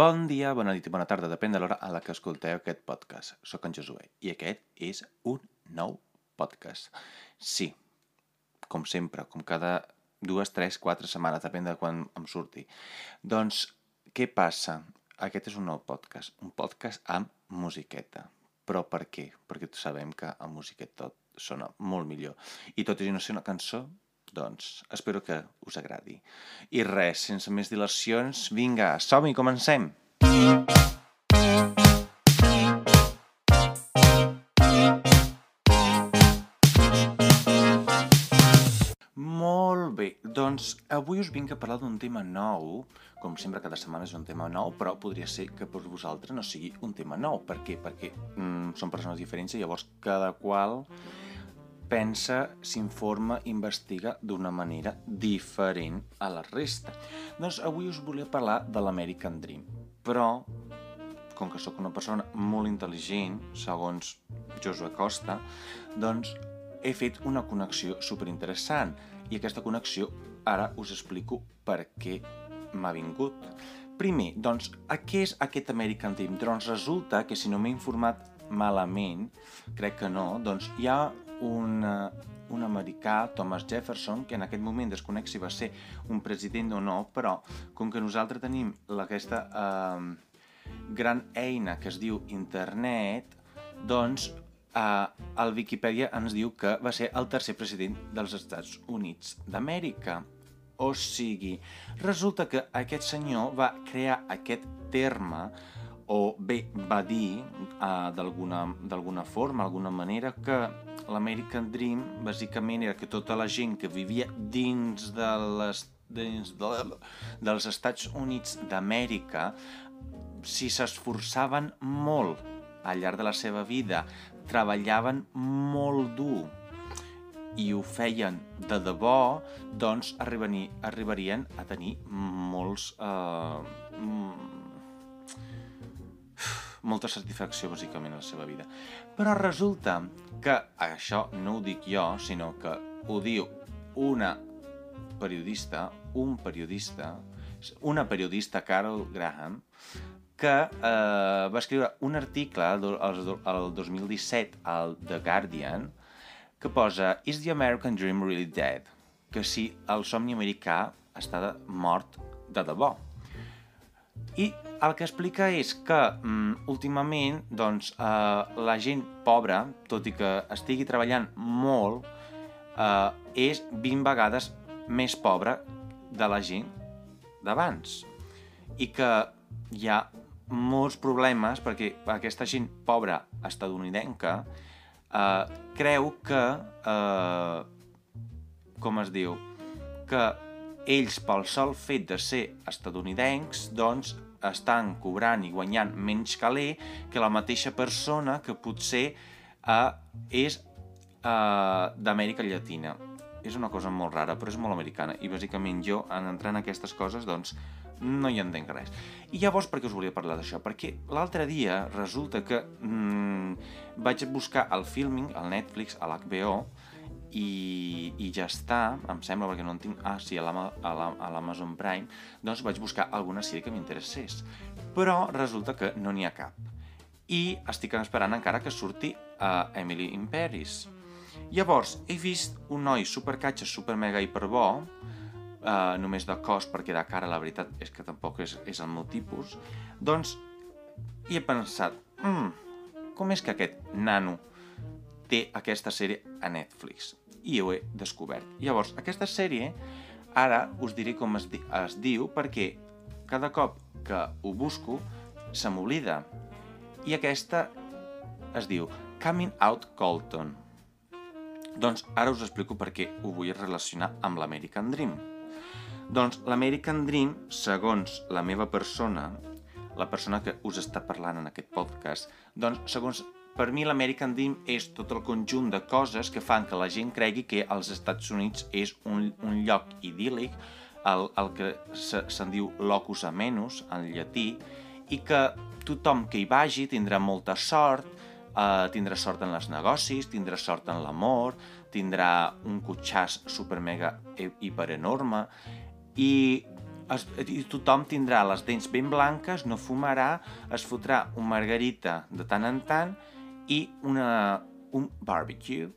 Bon dia, bona nit i bona tarda, depèn de l'hora a la que escolteu aquest podcast. Soc en Josué i aquest és un nou podcast. Sí, com sempre, com cada dues, tres, quatre setmanes, depèn de quan em surti. Doncs, què passa? Aquest és un nou podcast, un podcast amb musiqueta. Però per què? Perquè sabem que amb musiqueta tot sona molt millor. I tot i no ser una cançó, doncs espero que us agradi. I res, sense més dilacions, vinga, som-hi, comencem! Molt bé, doncs avui us vinc a parlar d'un tema nou, com sempre cada setmana és un tema nou, però podria ser que per vosaltres no sigui un tema nou. Per què? Perquè mm, són persones diferents i llavors cada qual pensa, s'informa, investiga d'una manera diferent a la resta. Doncs avui us volia parlar de l'American Dream, però com que sóc una persona molt intel·ligent, segons Josué Costa, doncs he fet una connexió superinteressant i aquesta connexió ara us explico per què m'ha vingut. Primer, doncs, a què és aquest American Dream? Doncs resulta que si no m'he informat malament, crec que no, doncs hi ha un, un americà, Thomas Jefferson, que en aquest moment desconec si va ser un president o no, però com que nosaltres tenim aquesta eh, gran eina que es diu internet, doncs eh, el Wikipedia ens diu que va ser el tercer president dels Estats Units d'Amèrica. O sigui, resulta que aquest senyor va crear aquest terme o bé va dir uh, d'alguna forma, d'alguna manera, que l'American Dream bàsicament era que tota la gent que vivia dins, de les, dins de, dels Estats Units d'Amèrica, si s'esforçaven molt al llarg de la seva vida, treballaven molt dur i ho feien de debò, doncs arribarien a tenir molts... Eh, molta satisfacció, bàsicament, a la seva vida. Però resulta que això no ho dic jo, sinó que ho diu una periodista, un periodista, una periodista, Carol Graham, que eh, va escriure un article el 2017 al The Guardian que posa Is the American Dream really dead? Que si el somni americà està mort de debò. I el que explica és que mm, últimament doncs, eh, la gent pobra, tot i que estigui treballant molt, eh, és 20 vegades més pobra de la gent d'abans. I que hi ha molts problemes perquè aquesta gent pobra estadounidenca eh, creu que, eh, com es diu, que ells, pel sol fet de ser estadounidencs, doncs estan cobrant i guanyant menys caler que la mateixa persona que potser eh, és eh, d'Amèrica Llatina. És una cosa molt rara, però és molt americana. I bàsicament jo, en entrar en aquestes coses, doncs, no hi entenc res. I llavors per què us volia parlar d'això? Perquè l'altre dia resulta que mmm, vaig buscar el filming, al Netflix, a l'HBO, i, i ja està, em sembla, perquè no en tinc... Ah, sí, a l'Amazon Prime, doncs vaig buscar alguna sèrie que m'interessés. Però resulta que no n'hi ha cap. I estic esperant encara que surti a uh, Emily in Paris. Llavors, he vist un noi supercatxa, super mega hiperbo, uh, només de cos, perquè de cara la veritat és que tampoc és, és el meu tipus, doncs, i he pensat, mm, com és que aquest nano té aquesta sèrie a Netflix? i ho he descobert. Llavors, aquesta sèrie, ara us diré com es, di es diu perquè cada cop que ho busco se m'oblida. I aquesta es diu Coming Out Colton. Doncs ara us explico per què ho vull relacionar amb l'American Dream. Doncs l'American Dream, segons la meva persona, la persona que us està parlant en aquest podcast, doncs segons per mi l'American Dream és tot el conjunt de coses que fan que la gent cregui que els Estats Units és un, un lloc idíl·lic, el, el que se'n se diu locus amenus en llatí, i que tothom que hi vagi tindrà molta sort, eh, tindrà sort en els negocis, tindrà sort en l'amor, tindrà un cotxàs super mega hiper enorme i es, i tothom tindrà les dents ben blanques, no fumarà, es fotrà un margarita de tant en tant i una, un barbecue,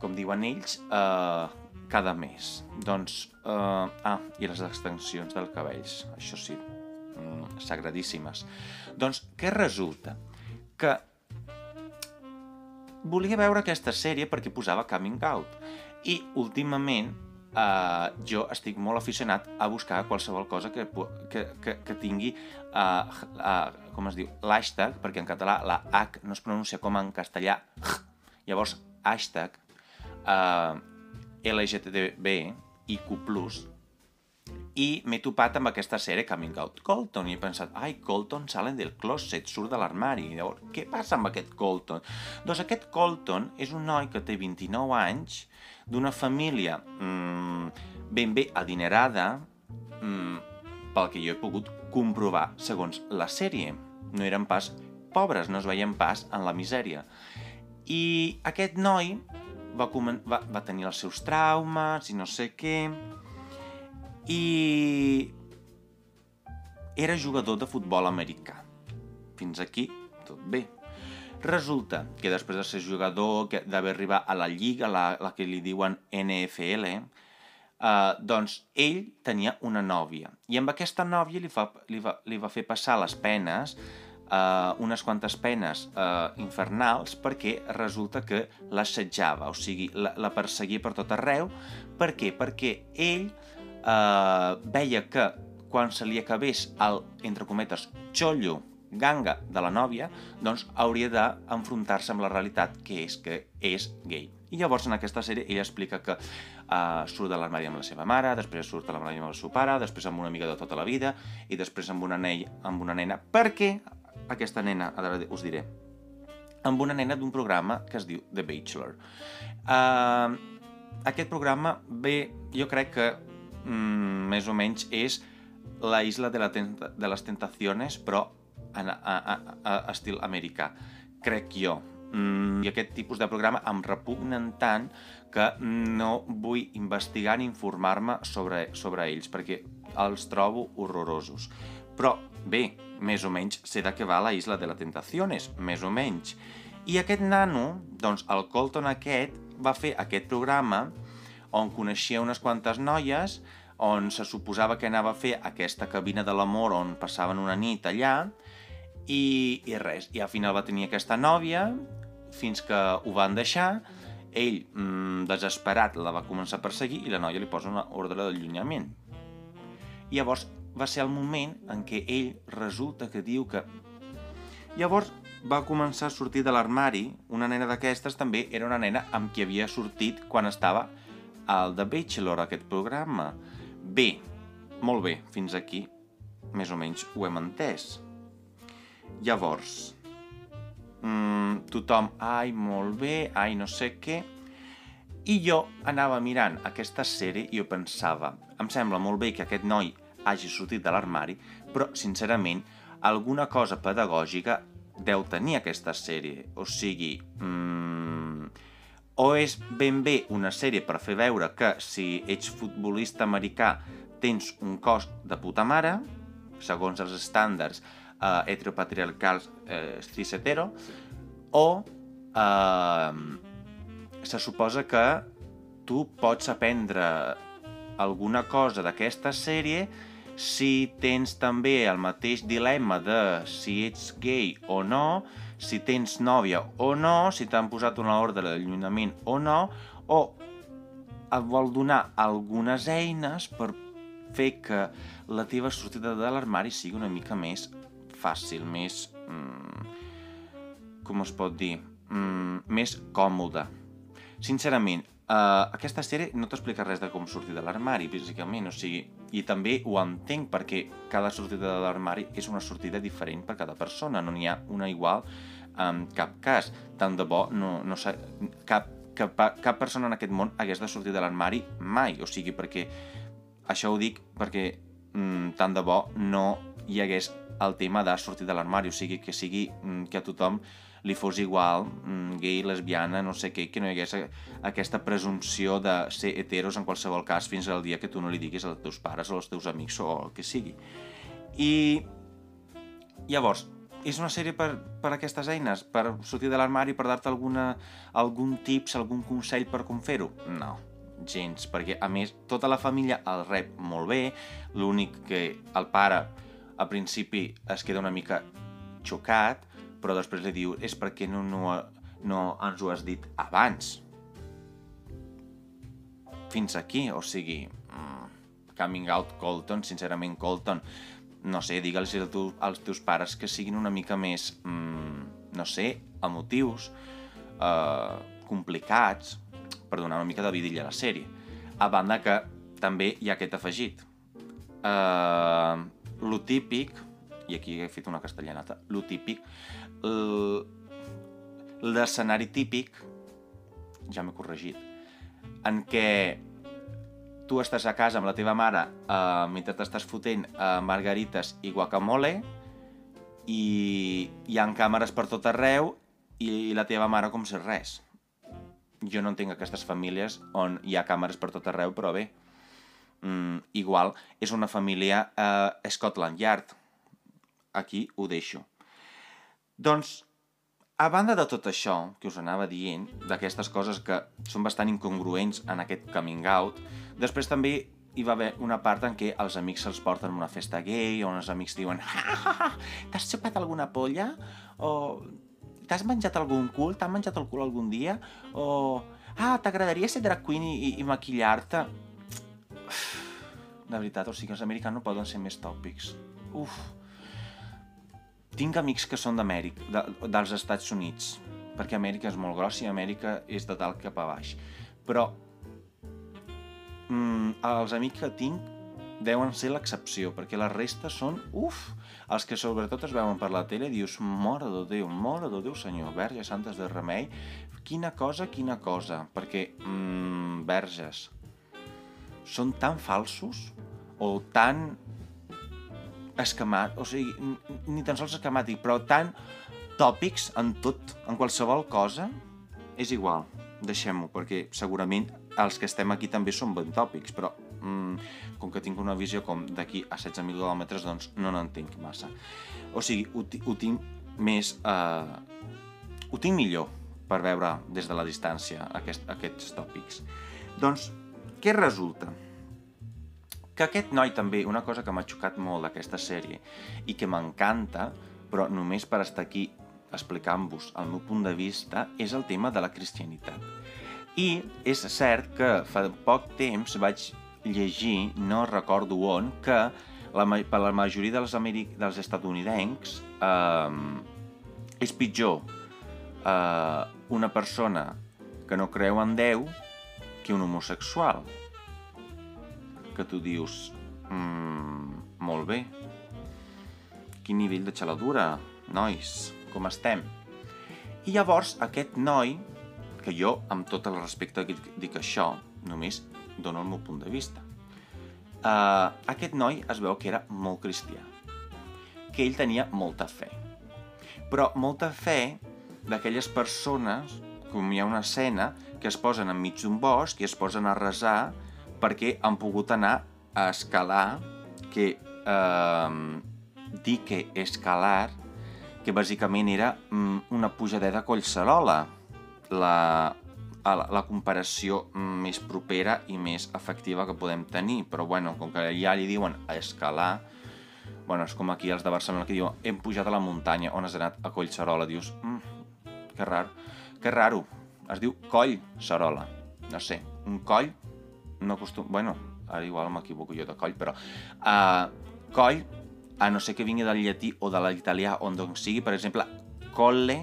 com diuen ells, eh, cada mes. Doncs, eh, ah, i les extensions del cabells, això sí, mm, sagradíssimes. Doncs què resulta? Que volia veure aquesta sèrie perquè posava Coming Out i últimament uh, jo estic molt aficionat a buscar qualsevol cosa que, que, que, que tingui, uh, uh, com es diu, l'hashtag, perquè en català la H no es pronuncia com en castellà, llavors hashtag uh, LGTB IQ+, i m'he topat amb aquesta sèrie Coming Out Colton i he pensat, ai, Colton salen del closet, surt de l'armari. Llavors, què passa amb aquest Colton? Doncs aquest Colton és un noi que té 29 anys, d'una família mmm, ben bé adinerada, mmm, pel que jo he pogut comprovar segons la sèrie. No eren pas pobres, no es veien pas en la misèria. I aquest noi va, va, va tenir els seus traumes i no sé què, i era jugador de futbol americà. Fins aquí, tot bé. Resulta que després de ser jugador, d'haver arribat a la lliga, la, la que li diuen NFL, eh, doncs ell tenia una nòvia. I amb aquesta nòvia li, fa, li, va, li va fer passar les penes, eh, unes quantes penes eh, infernals, perquè resulta que l'assetjava, o sigui, la, la perseguia per tot arreu. Per què? Perquè ell eh, veia que quan se li acabés el, entre cometes, xollo, ganga de la nòvia, doncs hauria d'enfrontar-se amb la realitat, que és que és gay. I llavors en aquesta sèrie ella explica que uh, surt de l'armari amb la seva mare, després surt de l'armari amb el seu pare, després amb una amiga de tota la vida i després amb una, nei, amb una nena. Per què aquesta nena, ara us diré, amb una nena d'un programa que es diu The Bachelor. Uh, aquest programa ve, jo crec que mm, més o menys és la isla de, la tenta, de les tentaciones, però en, a, a, a, estil americà, crec jo. Mm, I aquest tipus de programa em repugnen tant que no vull investigar ni informar-me sobre, sobre ells, perquè els trobo horrorosos. Però, bé, més o menys sé de què va la Isla de la Tentaciones, més o menys. I aquest nano, doncs el Colton aquest, va fer aquest programa on coneixia unes quantes noies, on se suposava que anava a fer aquesta cabina de l'amor on passaven una nit allà, i, i res, i al final va tenir aquesta nòvia, fins que ho van deixar, ell, mmm, desesperat, la va començar a perseguir i la noia li posa una ordre d'allunyament. Llavors va ser el moment en què ell resulta que diu que... Llavors va començar a sortir de l'armari, una nena d'aquestes també era una nena amb qui havia sortit quan estava al The Bachelor, aquest programa. Bé, molt bé, fins aquí més o menys ho hem entès. Llavors, mmm, tothom, ai, molt bé, ai, no sé què, i jo anava mirant aquesta sèrie i jo pensava, em sembla molt bé que aquest noi hagi sortit de l'armari, però, sincerament, alguna cosa pedagògica deu tenir aquesta sèrie. O sigui, mmm, o és ben bé una sèrie per fer veure que si ets futbolista americà tens un cos de puta mare, segons els estàndards eh, heteropatriarcals eh, cis-hetero, o eh, se suposa que tu pots aprendre alguna cosa d'aquesta sèrie si tens també el mateix dilema de si ets gay o no, si tens nòvia o no, si t'han posat una ordre d'allunyament o no, o et vol donar algunes eines per fer que la teva sortida de l'armari sigui una mica més fàcil, més... Mm, com es pot dir? Mm, més còmoda. Sincerament, Uh, aquesta sèrie no t'explica res de com sortir de l'armari, bàsicament, o sigui, i també ho entenc perquè cada sortida de l'armari és una sortida diferent per cada persona, no n'hi ha una igual en cap cas. Tant de bo, no, no sé, cap, cap, cap persona en aquest món hagués de sortir de l'armari mai, o sigui, perquè això ho dic perquè mm, tant de bo no hi hagués el tema de sortir de l'armari, o sigui, que sigui mm, que a tothom li fos igual, mm, gay, lesbiana, no sé què, que no hi hagués aquesta presumpció de ser heteros en qualsevol cas fins al dia que tu no li diguis als teus pares o als teus amics o el que sigui. I llavors, és una sèrie per, per aquestes eines, per sortir de l'armari, per dar-te algun tips, algun consell per com fer-ho? No, gens, perquè a més tota la família el rep molt bé, l'únic que el pare al principi es queda una mica xocat, però després li diu és perquè no, no, no ens ho has dit abans. Fins aquí, o sigui, mm, coming out Colton, sincerament Colton, no sé, digue'ls als teus pares que siguin una mica més, mm, no sé, emotius, eh, complicats, per donar una mica de vidilla a la sèrie. A banda que també hi ha aquest afegit. Uh, lo típic, i aquí he fet una castellanata, lo típic, l'escenari típic, ja m'he corregit, en què tu estàs a casa amb la teva mare uh, mentre t'estàs fotent uh, margarites i guacamole i hi han càmeres per tot arreu i la teva mare com si res. Jo no entenc aquestes famílies on hi ha càmeres per tot arreu, però bé, mm, igual és una família eh, Scotland Yard. Aquí ho deixo. Doncs, a banda de tot això que us anava dient, d'aquestes coses que són bastant incongruents en aquest coming out, després també hi va haver una part en què els amics se'ls porten a una festa gay, on els amics diuen t'has xupat alguna polla? O t'has menjat algun cul? T'han menjat el cul algun dia? O, ah, t'agradaria ser drag queen i, i maquillar-te? De veritat, o sigui, els americans no poden ser més tòpics. Uf. Tinc amics que són d'Amèrica, de, dels Estats Units, perquè Amèrica és molt grossa i Amèrica és de dalt cap a baix. Però mm, els amics que tinc deuen ser l'excepció, perquè la resta són, uf, els que sobretot es veuen per la tele dius, mora de Déu, mora de Déu, senyor, verge santes de remei, quina cosa, quina cosa, perquè, mmm, verges, són tan falsos o tan escamat, o sigui, ni tan sols escamàtic, però tan tòpics en tot, en qualsevol cosa, és igual, deixem-ho, perquè segurament els que estem aquí també són ben tòpics, però mm, com que tinc una visió com d'aquí a 16.000 quilòmetres, doncs no n'entenc massa. O sigui, ho, ho tinc més... Eh, ho tinc millor per veure des de la distància aquest, aquests tòpics. Doncs, què resulta? Que aquest noi també, una cosa que m'ha xocat molt d'aquesta sèrie i que m'encanta, però només per estar aquí explicant-vos el meu punt de vista, és el tema de la cristianitat. I és cert que fa poc temps vaig llegir, no recordo on, que la, per la majoria dels, americ dels estatunidencs eh, és pitjor eh, una persona que no creu en Déu que un homosexual. Que tu dius, mm, molt bé, quin nivell de xaladura, nois, com estem? I llavors aquest noi, que jo, amb tot el respecte que dic això, només dono el meu punt de vista. Uh, aquest noi es veu que era molt cristià, que ell tenia molta fe. Però molta fe d'aquelles persones, com hi ha una escena, que es posen enmig d'un bosc i es posen a resar perquè han pogut anar a escalar, que eh, dir que escalar, que bàsicament era mm, una pujadeta a Collserola, la, la, la comparació més propera i més efectiva que podem tenir, però bueno, com que ja li diuen a escalar, bueno, és com aquí els de Barcelona que diuen hem pujat a la muntanya, on has anat a Collserola, dius, mm, que rar, que raro, es diu Coll Sarola, no sé, un coll, no acostum... bueno, ara igual m'equivoco jo de coll, però uh, coll, a no sé que vingui del llatí o de l'italià, on doncs sigui, per exemple, colle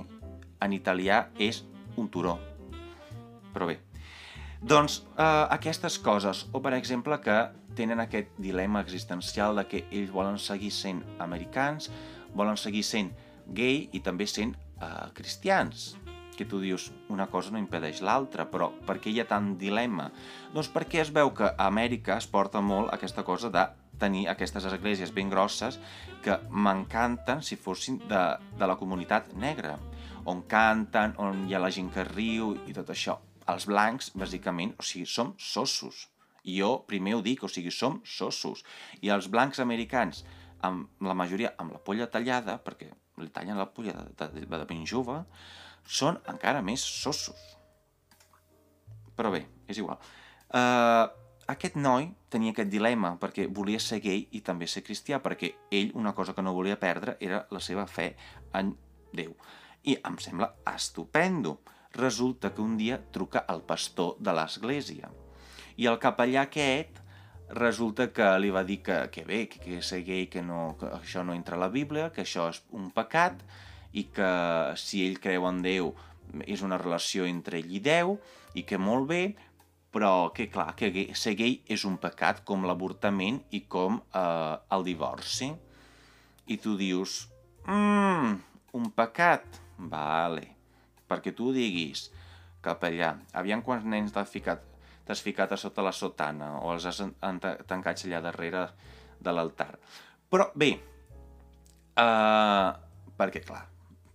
en italià és un turó, però bé. Doncs eh, aquestes coses, o per exemple que tenen aquest dilema existencial de que ells volen seguir sent americans, volen seguir sent gay i també sent eh, cristians que tu dius una cosa no impedeix l'altra, però per què hi ha tant dilema? Doncs perquè es veu que a Amèrica es porta molt aquesta cosa de tenir aquestes esglésies ben grosses que m'encanten si fossin de, de la comunitat negra, on canten, on hi ha la gent que riu i tot això. Els blancs, bàsicament, o sigui, som sossos. I jo primer ho dic, o sigui, som sossos. I els blancs americans, amb la majoria amb la polla tallada, perquè li tallen la polla de, de, de ben jove, són encara més sossos. Però bé, és igual. Uh, aquest noi tenia aquest dilema perquè volia ser gay i també ser cristià, perquè ell una cosa que no volia perdre era la seva fe en Déu. I em sembla estupendo. Resulta que un dia truca al pastor de l'església i el capellà aquest resulta que li va dir que, que bé, que, que ser gay, que, no, que això no entra a la Bíblia, que això és un pecat i que si ell creu en Déu és una relació entre ell i Déu i que molt bé, però que clar, que ser gay és un pecat com l'avortament i com eh, el divorci. I tu dius, mmm, un pecat? Vale, perquè tu diguis, capellà, aviam quants nens t'has ficat, ficat a sota la sotana o els has tancats allà darrere de l'altar. Però bé, eh, perquè clar,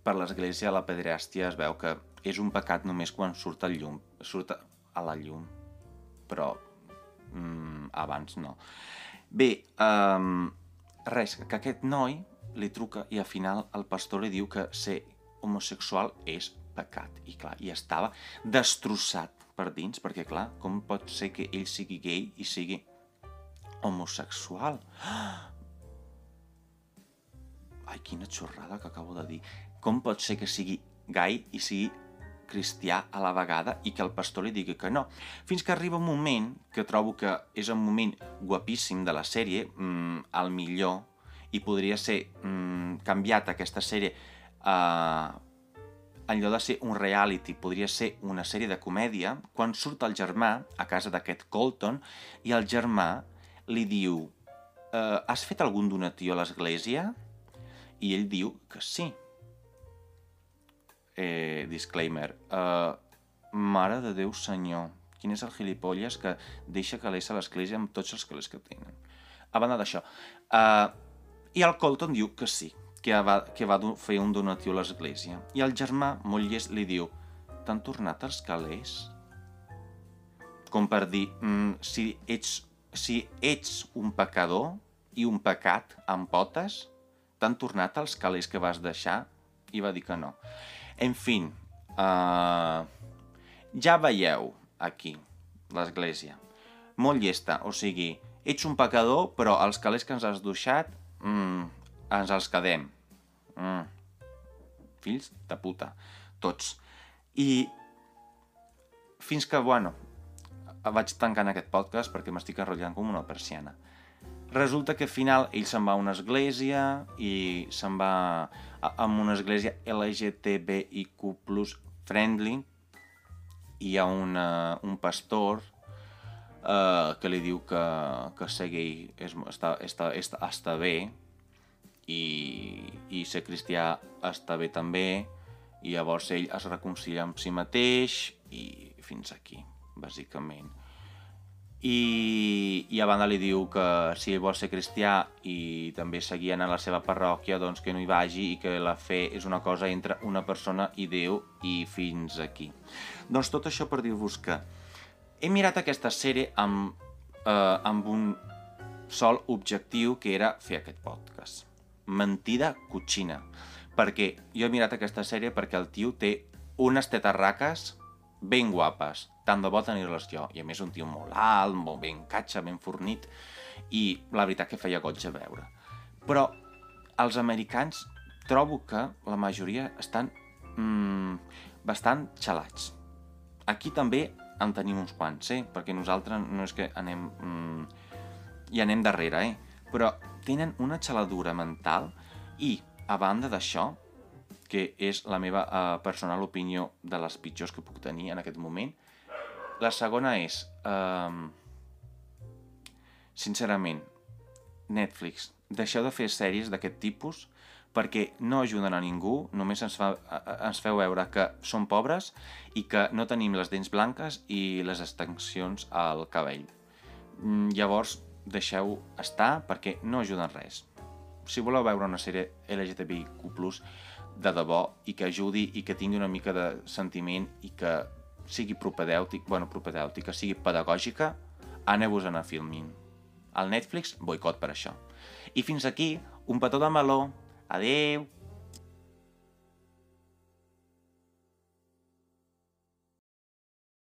per l'església la pederàstia es veu que és un pecat només quan surt al llum, surt a la llum, però mm, abans no. Bé, um, res, que aquest noi li truca i al final el pastor li diu que ser homosexual és pecat. I clar, i estava destrossat per dins, perquè clar, com pot ser que ell sigui gay i sigui homosexual? Ai, quina xorrada que acabo de dir. Com pot ser que sigui gai i sigui cristià a la vegada i que el pastor li digui que no. Fins que arriba un moment que trobo que és un moment guapíssim de la sèrie, mmm, el millor, i podria ser mmm, canviat aquesta sèrie eh, en lloc de ser un reality, podria ser una sèrie de comèdia, quan surt el germà a casa d'aquest Colton i el germà li diu eh, has fet algun donatiu a l'església? I ell diu que sí, eh, disclaimer, uh, mare de Déu senyor, quin és el gilipolles que deixa calés a l'església amb tots els calés que tenen. A banda d'això, uh, i el Colton diu que sí, que va, que va fer un donatiu a l'església. I el germà, molt llest, li diu t'han tornat els calés? Com per dir, mm, si, ets, si ets un pecador i un pecat amb potes, t'han tornat els calés que vas deixar? I va dir que no. En fi, uh, ja veieu aquí l'església. Molt llesta, o sigui, ets un pecador, però els calés que ens has duixat, mm, ens els quedem. Mm. Fills de puta, tots. I fins que, bueno, vaig tancant aquest podcast perquè m'estic enrotllant com una persiana. Resulta que al final ell se'n va a una església i se'n va amb una església LGTBIQ plus friendly. Hi ha una, un pastor eh, que li diu que, que ser gay és, està, està, està, està bé. I, i ser cristià està bé també. I llavors ell es reconcilia amb si mateix i fins aquí, bàsicament i, i a banda li diu que si vol ser cristià i també seguir a la seva parròquia, doncs que no hi vagi i que la fe és una cosa entre una persona i Déu i fins aquí. Doncs tot això per dir-vos que he mirat aquesta sèrie amb, eh, amb un sol objectiu que era fer aquest podcast. Mentida cotxina. Perquè jo he mirat aquesta sèrie perquè el tio té unes tetarraques ben guapes, tant de bo tenir-les jo. I a més un tio molt alt, molt ben catxa, ben fornit, i la veritat que feia goig a veure. Però els americans trobo que la majoria estan mmm, bastant xalats. Aquí també en tenim uns quants, eh? perquè nosaltres no és que anem... Mmm, hi anem darrere, eh? però tenen una xaladura mental i, a banda d'això, que és la meva uh, personal opinió de les pitjors que puc tenir en aquest moment. La segona és, um, sincerament, Netflix, deixeu de fer sèries d'aquest tipus perquè no ajuden a ningú, només ens, fa, ens feu veure que som pobres i que no tenim les dents blanques i les extensions al cabell. Mm, llavors, deixeu estar perquè no ajuden res. Si voleu veure una sèrie LGTBIQ+, de debò, i que ajudi i que tingui una mica de sentiment i que sigui propedèutic, bueno, propedèutic, que sigui pedagògica, aneu-vos a anar filming. Al Netflix, boicot per això. I fins aquí, un petó de meló. Adeu!